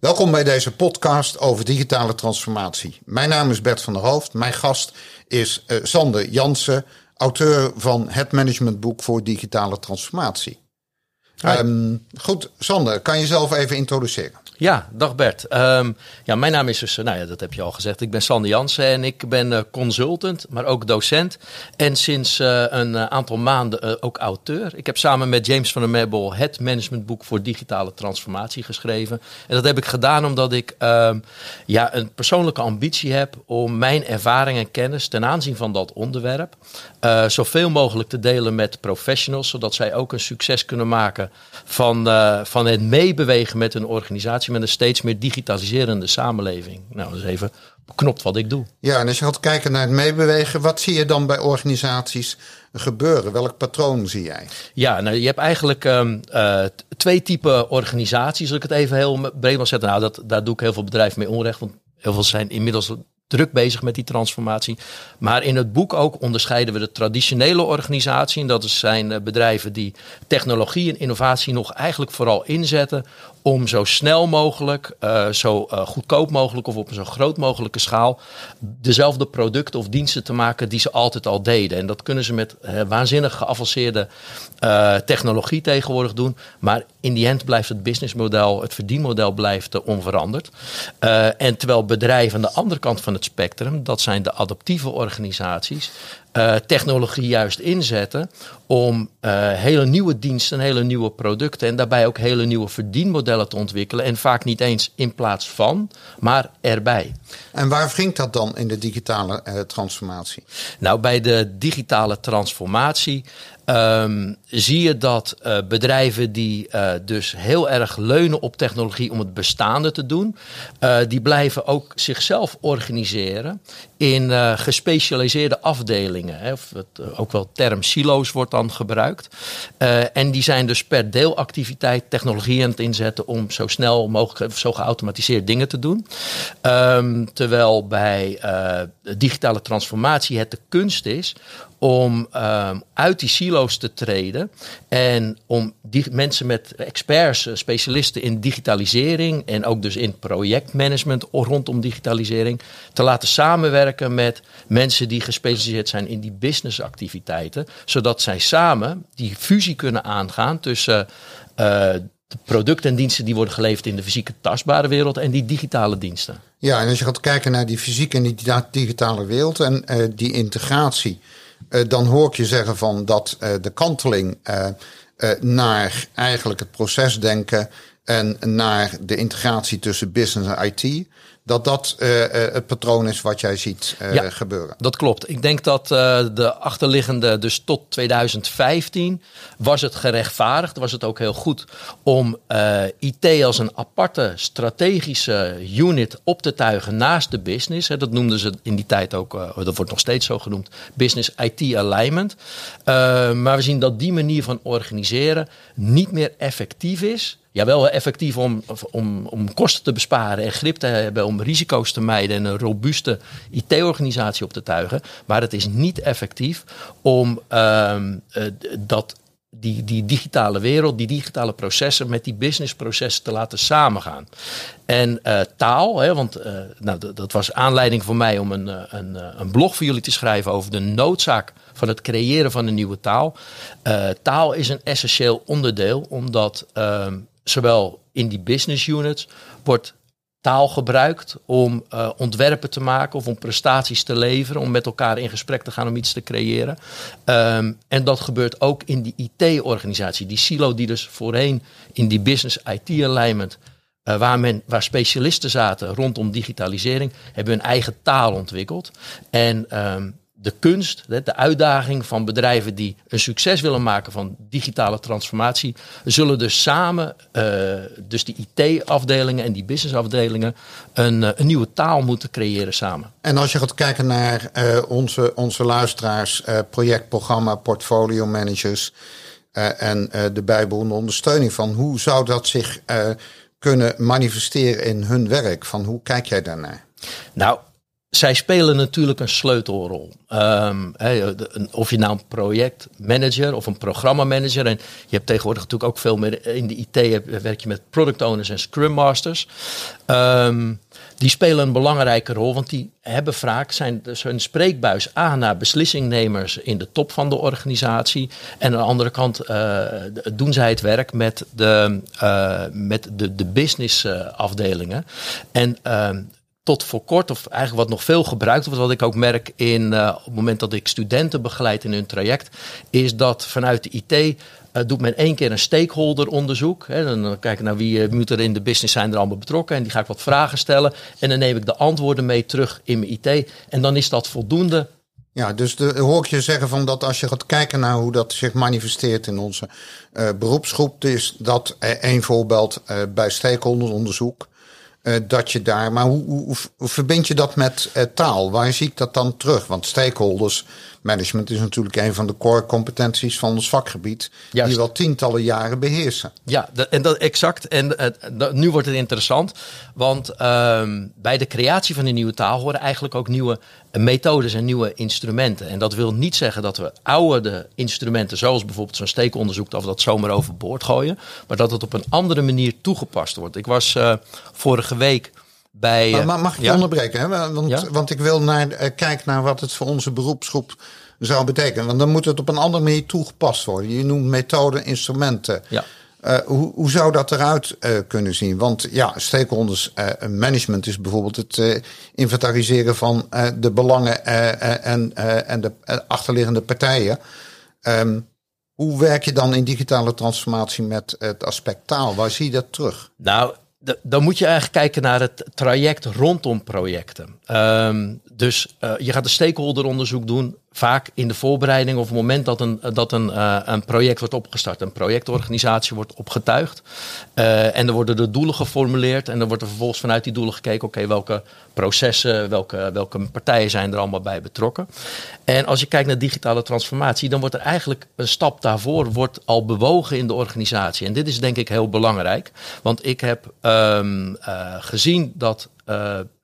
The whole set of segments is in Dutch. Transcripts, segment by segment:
Welkom bij deze podcast over digitale transformatie. Mijn naam is Bert van der Hoofd. Mijn gast is uh, Sander Jansen, auteur van het managementboek voor digitale transformatie. Um, goed, Sander, kan je jezelf even introduceren? Ja, dag Bert. Um, ja, mijn naam is dus, nou ja, dat heb je al gezegd. Ik ben Sander Jansen en ik ben uh, consultant, maar ook docent. En sinds uh, een aantal maanden ook auteur. Ik heb samen met James van der Mebbel het managementboek voor digitale transformatie geschreven. En dat heb ik gedaan omdat ik um, ja, een persoonlijke ambitie heb om mijn ervaring en kennis ten aanzien van dat onderwerp zoveel mogelijk te delen met professionals, zodat zij ook een succes kunnen maken van, van het meebewegen met een organisatie met een steeds meer digitaliserende samenleving. Nou, dat is even beknopt wat ik doe. Ja, en als je gaat kijken naar het meebewegen, wat zie je dan bij organisaties gebeuren? Welk patroon zie jij? Ja, nou, je hebt eigenlijk um, uh, twee typen organisaties. Als ik het even heel breed wil zetten. Nou, dat, daar doe ik heel veel bedrijven mee onrecht. Want heel veel zijn inmiddels druk bezig met die transformatie. Maar in het boek ook onderscheiden we de traditionele organisatie. En dat zijn bedrijven die technologie en innovatie nog eigenlijk vooral inzetten om zo snel mogelijk, uh, zo uh, goedkoop mogelijk of op een zo groot mogelijke schaal dezelfde producten of diensten te maken die ze altijd al deden. En dat kunnen ze met uh, waanzinnig geavanceerde technologie tegenwoordig doen. Maar in die end blijft het businessmodel, het verdienmodel blijft onveranderd. en terwijl bedrijven aan de andere kant van het spectrum, dat zijn de adaptieve organisaties, uh, technologie juist inzetten om uh, hele nieuwe diensten, hele nieuwe producten en daarbij ook hele nieuwe verdienmodellen te ontwikkelen. En vaak niet eens in plaats van, maar erbij. En waar wringt dat dan in de digitale uh, transformatie? Nou, bij de digitale transformatie Um, zie je dat uh, bedrijven die uh, dus heel erg leunen op technologie om het bestaande te doen, uh, die blijven ook zichzelf organiseren in gespecialiseerde afdelingen. Hè, of het, ook wel term silo's wordt dan gebruikt. en die zijn dus per deelactiviteit technologie aan het inzetten om zo snel mogelijk, zo geautomatiseerd dingen te doen. Um, terwijl bij digitale transformatie het de kunst is om um, uit die silo's te treden en om die mensen met experts, eh, specialisten in digitalisering en ook dus in projectmanagement rondom digitalisering te laten samenwerken met mensen die gespecialiseerd zijn in die businessactiviteiten, zodat zij samen die fusie kunnen aangaan tussen uh, de producten en diensten die worden geleverd in de fysieke tastbare wereld en die digitale diensten. Ja, en als je gaat kijken naar die fysieke en die digitale wereld en uh, die integratie, dan hoor ik je zeggen van dat uh, de kanteling naar eigenlijk het procesdenken en naar de integratie tussen business en IT dat dat uh, het patroon is wat jij ziet uh, ja, gebeuren. Dat klopt. Ik denk dat de achterliggende, dus tot 2015, was het gerechtvaardigd, was het ook heel goed om IT als een aparte strategische unit op te tuigen naast de business. Hè, dat noemden ze in die tijd ook, dat wordt nog steeds zo genoemd, business IT alignment. maar we zien dat die manier van organiseren niet meer effectief is ja, wel effectief om, om, om kosten te besparen en grip te hebben, om risico's te mijden en een robuuste IT-organisatie op te tuigen. Maar het is niet effectief om uh, dat die, die digitale wereld, die digitale processen met die businessprocessen te laten samengaan. En uh, taal, hè, want uh, nou, dat was aanleiding voor mij om een, een, een blog voor jullie te schrijven over de noodzaak van het creëren van een nieuwe taal. Taal is een essentieel onderdeel, omdat ehm, zowel in die business units wordt taal gebruikt om uh, ontwerpen te maken of om prestaties te leveren, om met elkaar in gesprek te gaan om iets te creëren. Um, en dat gebeurt ook in die IT-organisatie, die silo die dus voorheen in die business IT-alignment, uh, waar, men, waar specialisten zaten rondom digitalisering, hebben hun eigen taal ontwikkeld. En um, de kunst, de uitdaging van bedrijven die een succes willen maken van digitale transformatie, zullen dus samen, uh, dus die IT-afdelingen en die business-afdelingen, een, uh, een, nieuwe taal moeten creëren samen. En als je gaat kijken naar uh, onze, onze luisteraars, projectprogramma, portfolio managers en de bijbehorende ondersteuning van hoe zou dat zich kunnen manifesteren in hun werk? Van hoe kijk jij daarnaar? Nou, zij spelen natuurlijk een sleutelrol. Um, of je nou een projectmanager of een programmamanager. En je hebt tegenwoordig natuurlijk ook veel meer in de IT werk je met product owners en scrum masters. Um, die spelen een belangrijke rol, want die hebben vaak zijn, dus spreekbuis aan naar beslissingnemers in de top van de organisatie. En aan de andere kant uh, doen zij het werk met de, uh, met de, de business afdelingen. En uh, tot voor kort, of eigenlijk wat nog veel gebruikt wordt, wat ik ook merk in, uh, op het moment dat ik studenten begeleid in hun traject, is dat vanuit de IT uh, doet men één keer een stakeholderonderzoek. Hè, dan kijk ik naar wie uh, moet er in de business zijn er allemaal betrokken. En die ga ik wat vragen stellen. En dan neem ik de antwoorden mee terug in mijn IT. En dan is dat voldoende. Ja, dus de, hoor ik je zeggen van dat als je gaat kijken naar hoe dat zich manifesteert in onze beroepsgroep, is dat één voorbeeld bij stakeholderonderzoek. Uh, dat je daar, maar hoe, hoe, verbind je dat met uh, taal? Waar zie ik dat dan terug? Want stakeholders management is natuurlijk een van de core competenties van ons vakgebied. Juist. Die wel tientallen jaren beheersen. Ja, en dat exact. En uh, nu wordt het interessant. Want ehm, bij de creatie van een nieuwe taal horen eigenlijk ook nieuwe methodes en nieuwe instrumenten. En dat wil niet zeggen dat we oude instrumenten, zoals bijvoorbeeld zo'n steekonderzoek, of dat zomaar overboord gooien. Maar dat het op een andere manier toegepast wordt. Ik was uh, vorige week bij. Maar, mag ik je onderbreken? Hè? Want, ja? want ik wil naar, uh, kijken naar wat het voor onze beroepsgroep zou betekenen. Want dan moet het op een andere manier toegepast worden. Je noemt methoden, instrumenten. Ja. Uh, hoe, hoe zou dat eruit uh, kunnen zien? Want ja, stakeholders uh, management is bijvoorbeeld het inventariseren van de belangen en, en de achterliggende partijen. Um, hoe werk je dan in digitale transformatie met het aspect taal? Waar zie je dat terug? Nou, dan moet je eigenlijk kijken naar het traject rondom projecten. Um, dus uh, je gaat een stakeholderonderzoek doen, vaak in de voorbereiding of het moment dat een, dat een, uh, een project wordt opgestart. Een projectorganisatie wordt opgetuigd. En er worden de doelen geformuleerd. En dan wordt er vervolgens vanuit die doelen gekeken, oké, welke processen, welke, welke partijen zijn er allemaal bij betrokken. En als je kijkt naar digitale transformatie, dan wordt er eigenlijk een stap daarvoor wordt al bewogen in de organisatie. En dit is denk ik heel belangrijk. Want ik heb um, gezien dat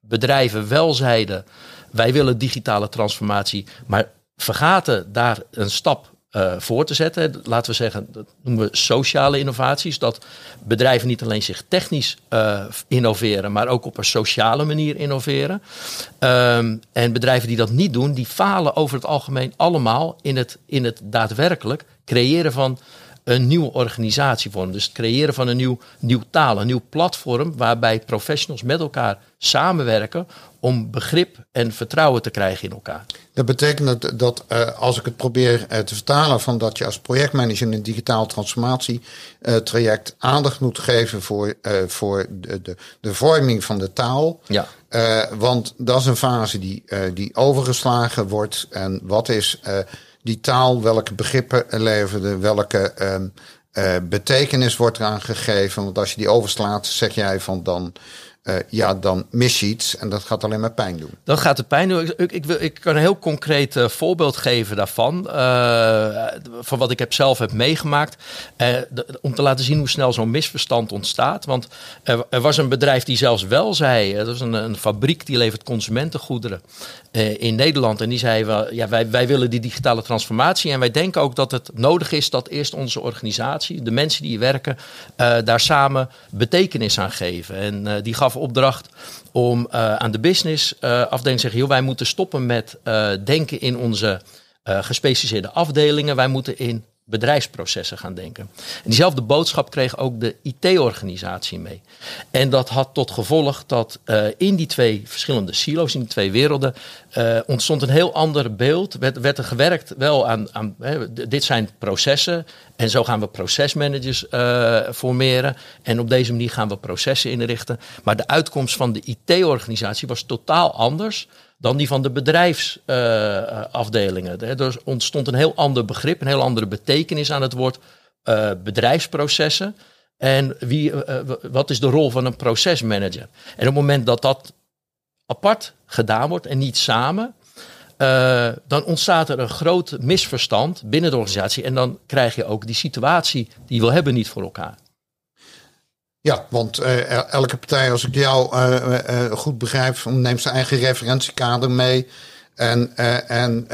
bedrijven wel zeiden wij willen digitale transformatie, maar vergaten daar een stap uh, voor te zetten. Laten we zeggen, dat noemen we sociale innovaties. Dat bedrijven niet alleen zich technisch uh, innoveren, maar ook op een sociale manier innoveren. Um, en bedrijven die dat niet doen, die falen over het algemeen allemaal in het, in het daadwerkelijk creëren van een nieuwe organisatievorm. Dus het creëren van een nieuw, nieuw taal, een nieuw platform waarbij professionals met elkaar samenwerken om begrip en vertrouwen te krijgen in elkaar. Dat betekent dat, dat uh, als ik het probeer uh, te vertalen van dat je als projectmanager in een digitaal transformatietraject uh, aandacht moet geven voor, voor de, de, de, vorming van de taal. Ja. want dat is een fase die, die overgeslagen wordt. En wat is die taal, welke begrippen leverde, welke betekenis wordt eraan gegeven? Want als je die overslaat, zeg jij van dan uh, ja, dan mis je iets en dat gaat alleen maar pijn doen. Dat gaat de pijn doen. Ik, ik, wil, ik kan een heel concreet uh, voorbeeld geven daarvan. Uh, van wat ik heb zelf heb meegemaakt. Om te laten zien hoe snel zo'n misverstand ontstaat. Want er, was een bedrijf die zelfs wel zei. Dat was een, een fabriek die levert consumentengoederen in Nederland. En die zei, ja, wij, wij willen die digitale transformatie. En wij denken ook dat het nodig is dat eerst onze organisatie, de mensen die hier werken, daar samen betekenis aan geven. En die gaf opdracht om uh, aan de business uh, afdeling te zeggen: joh, wij moeten stoppen met uh, denken in onze gespecialiseerde afdelingen. Wij moeten in bedrijfsprocessen gaan denken. En diezelfde boodschap kreeg ook de IT-organisatie mee. En dat had tot gevolg dat uh, in die twee verschillende silo's, in die twee werelden, uh, ontstond een heel ander beeld. Werd, werd er gewerkt wel aan, aan hè, dit zijn processen en zo gaan we procesmanagers uh, formeren. En op deze manier gaan we processen inrichten. Maar de uitkomst van de IT-organisatie was totaal anders dan die van de bedrijfsafdelingen. Uh, er ontstond een heel ander begrip, een heel andere betekenis aan het woord uh, bedrijfsprocessen. En wie, wat is de rol van een procesmanager? En op het moment dat dat apart gedaan wordt en niet samen, dan ontstaat er een groot misverstand binnen de organisatie. En dan krijg je ook die situatie die wil hebben niet voor elkaar. Ja, want uh, elke partij, als ik jou uh, uh, goed begrijp, neemt zijn eigen referentiekader mee. En, en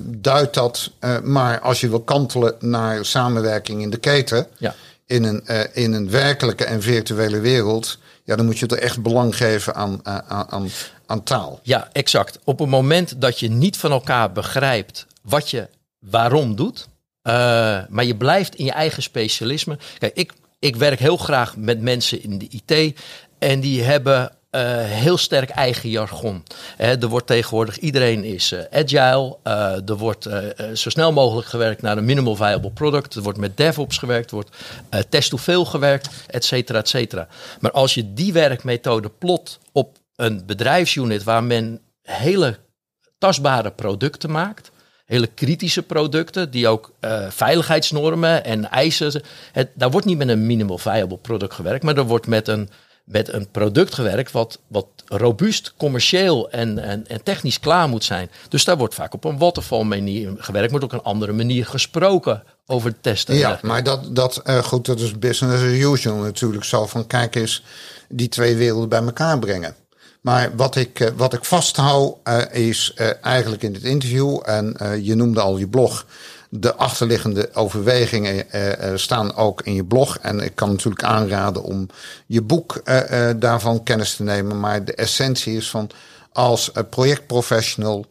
duidt dat. maar als je wil kantelen naar samenwerking in de keten, ja. in, een, in een werkelijke en virtuele wereld, ja, dan moet je er echt belang geven aan, aan, aan, aan taal. Ja, exact. Op het moment dat je niet van elkaar begrijpt wat je waarom doet, maar je blijft in je eigen specialisme. Kijk, ik ik werk heel graag met mensen in de IT en die hebben uh, heel sterk eigen jargon. er wordt tegenwoordig, iedereen is uh, agile. Uh, er wordt zo snel mogelijk gewerkt naar een minimal viable product. Er wordt met DevOps gewerkt, er wordt test gewerkt, et cetera, et cetera. Maar als je die werkmethode plot op een bedrijfsunit waar men hele tastbare producten maakt, hele kritische producten, die ook uh, veiligheidsnormen en eisen. Het, daar wordt niet met een minimal viable product gewerkt, maar er wordt met een, met een product gewerkt wat, wat robuust, commercieel en, en, en technisch klaar moet zijn. Dus daar wordt vaak op een waterfall manier gewerkt, wordt ook een andere manier gesproken over testen. Ja, maar dat, dat, uh, goed, dat is business as usual natuurlijk zo van kijk eens die twee werelden bij elkaar brengen. Maar wat ik, eh, wat ik vasthoud uh, is uh, eigenlijk in dit interview, en je noemde al je blog, de achterliggende overwegingen staan ook in je blog. En ik kan natuurlijk aanraden om je boek daarvan kennis te nemen. Maar de essentie is van als projectprofessional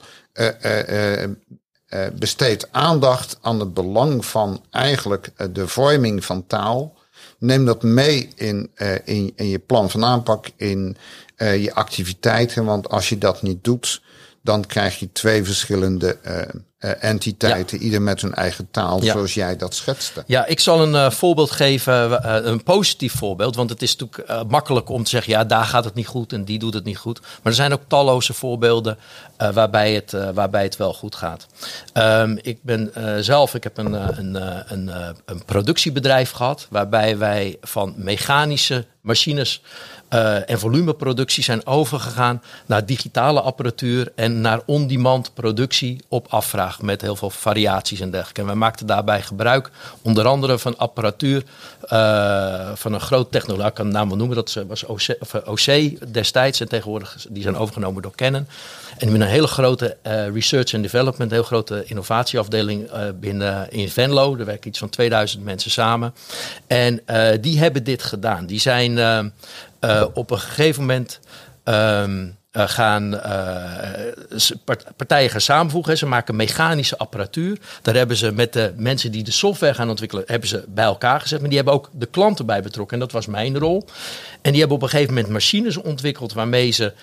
besteed aandacht aan het belang van eigenlijk de vorming van taal. Neem dat mee in, in, in je plan van aanpak, in uh, je activiteiten. Want als je dat niet doet, dan krijg je twee verschillende uh, entiteiten, ieder met hun eigen taal, ja. zoals jij dat schetste. Ja, ik zal een uh, voorbeeld geven, een positief voorbeeld. Want het is natuurlijk makkelijk om te zeggen, ja, daar gaat het niet goed en die doet het niet goed. Maar er zijn ook talloze voorbeelden waarbij, het, waarbij het wel goed gaat. Um, ik ben zelf, ik heb een, een, een, een productiebedrijf gehad, waarbij wij van mechanische machines uh, en volumeproductie zijn overgegaan naar digitale apparatuur en naar on-demand productie op afvraag met heel veel variaties en dergelijke. En we maakten daarbij gebruik onder andere van apparatuur uh, van een groot technoloog, ik kan de naam noemen, dat was OC, OC destijds en tegenwoordig die zijn overgenomen door Canon. En met een hele grote uh, research and development, een heel grote innovatieafdeling binnen in Venlo. Er werken iets van 2000 mensen samen. En die hebben dit gedaan. Die zijn op een gegeven moment um, uh, gaan uh, partijen gaan samenvoegen. Ze maken mechanische apparatuur. Daar hebben ze met de mensen die de software gaan ontwikkelen, hebben ze bij elkaar gezet. Maar die hebben ook de klanten bij betrokken. En dat was mijn rol. En die hebben op een gegeven moment machines ontwikkeld waarmee ze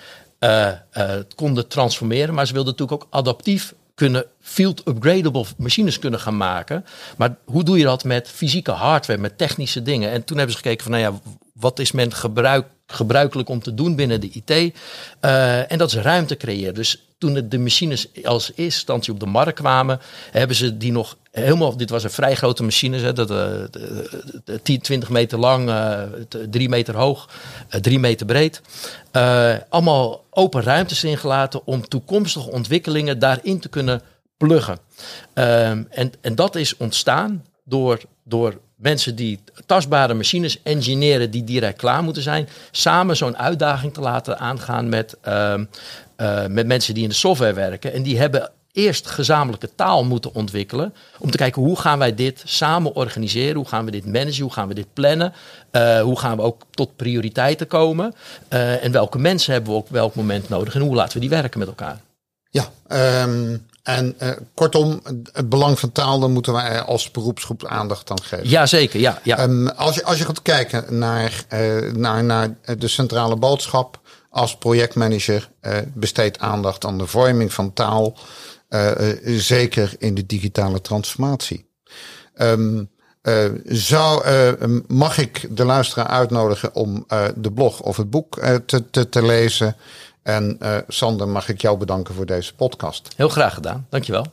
konden transformeren. Maar ze wilden natuurlijk ook adaptief kunnen field upgradable machines kunnen gaan maken. Maar hoe doe je dat met fysieke hardware, met technische dingen? En toen hebben ze gekeken van, nou ja, wat is men gebruik, gebruikelijk om te doen binnen de IT? Uh, en dat is ruimte creëren. Dus toen de machines als eerste instantie op de markt kwamen, hebben ze die nog helemaal. Dit was een vrij grote machine, hè, dat, uh, 10, 20 meter lang, uh, 3 meter hoog, 3 uh, meter breed. Allemaal open ruimtes ingelaten om toekomstige ontwikkelingen daarin te kunnen pluggen. Um, en, en dat is ontstaan door, door mensen die tastbare machines engineeren die direct klaar moeten zijn, samen zo'n uitdaging te laten aangaan met, uh, uh, met mensen die in de software werken. En die hebben eerst gezamenlijke taal moeten ontwikkelen. Om te kijken hoe gaan wij dit samen organiseren? Hoe gaan we dit managen? Hoe gaan we dit plannen? Uh, hoe gaan we ook tot prioriteiten komen? Uh, en welke mensen hebben we op welk moment nodig? En hoe laten we die werken met elkaar? Ja, um, en uh, kortom, het belang van taal, dan moeten wij als beroepsgroep aandacht aan geven. Jazeker, ja. ja. Um, als, je, als je gaat kijken naar, uh, naar, naar de centrale boodschap als projectmanager, uh, besteed aandacht aan de vorming van taal, zeker in de digitale transformatie. Um, zou, mag ik de luisteraar uitnodigen om de blog of het boek te, te, te lezen? En uh, Sander, mag ik jou bedanken voor deze podcast. Heel graag gedaan. Dankjewel.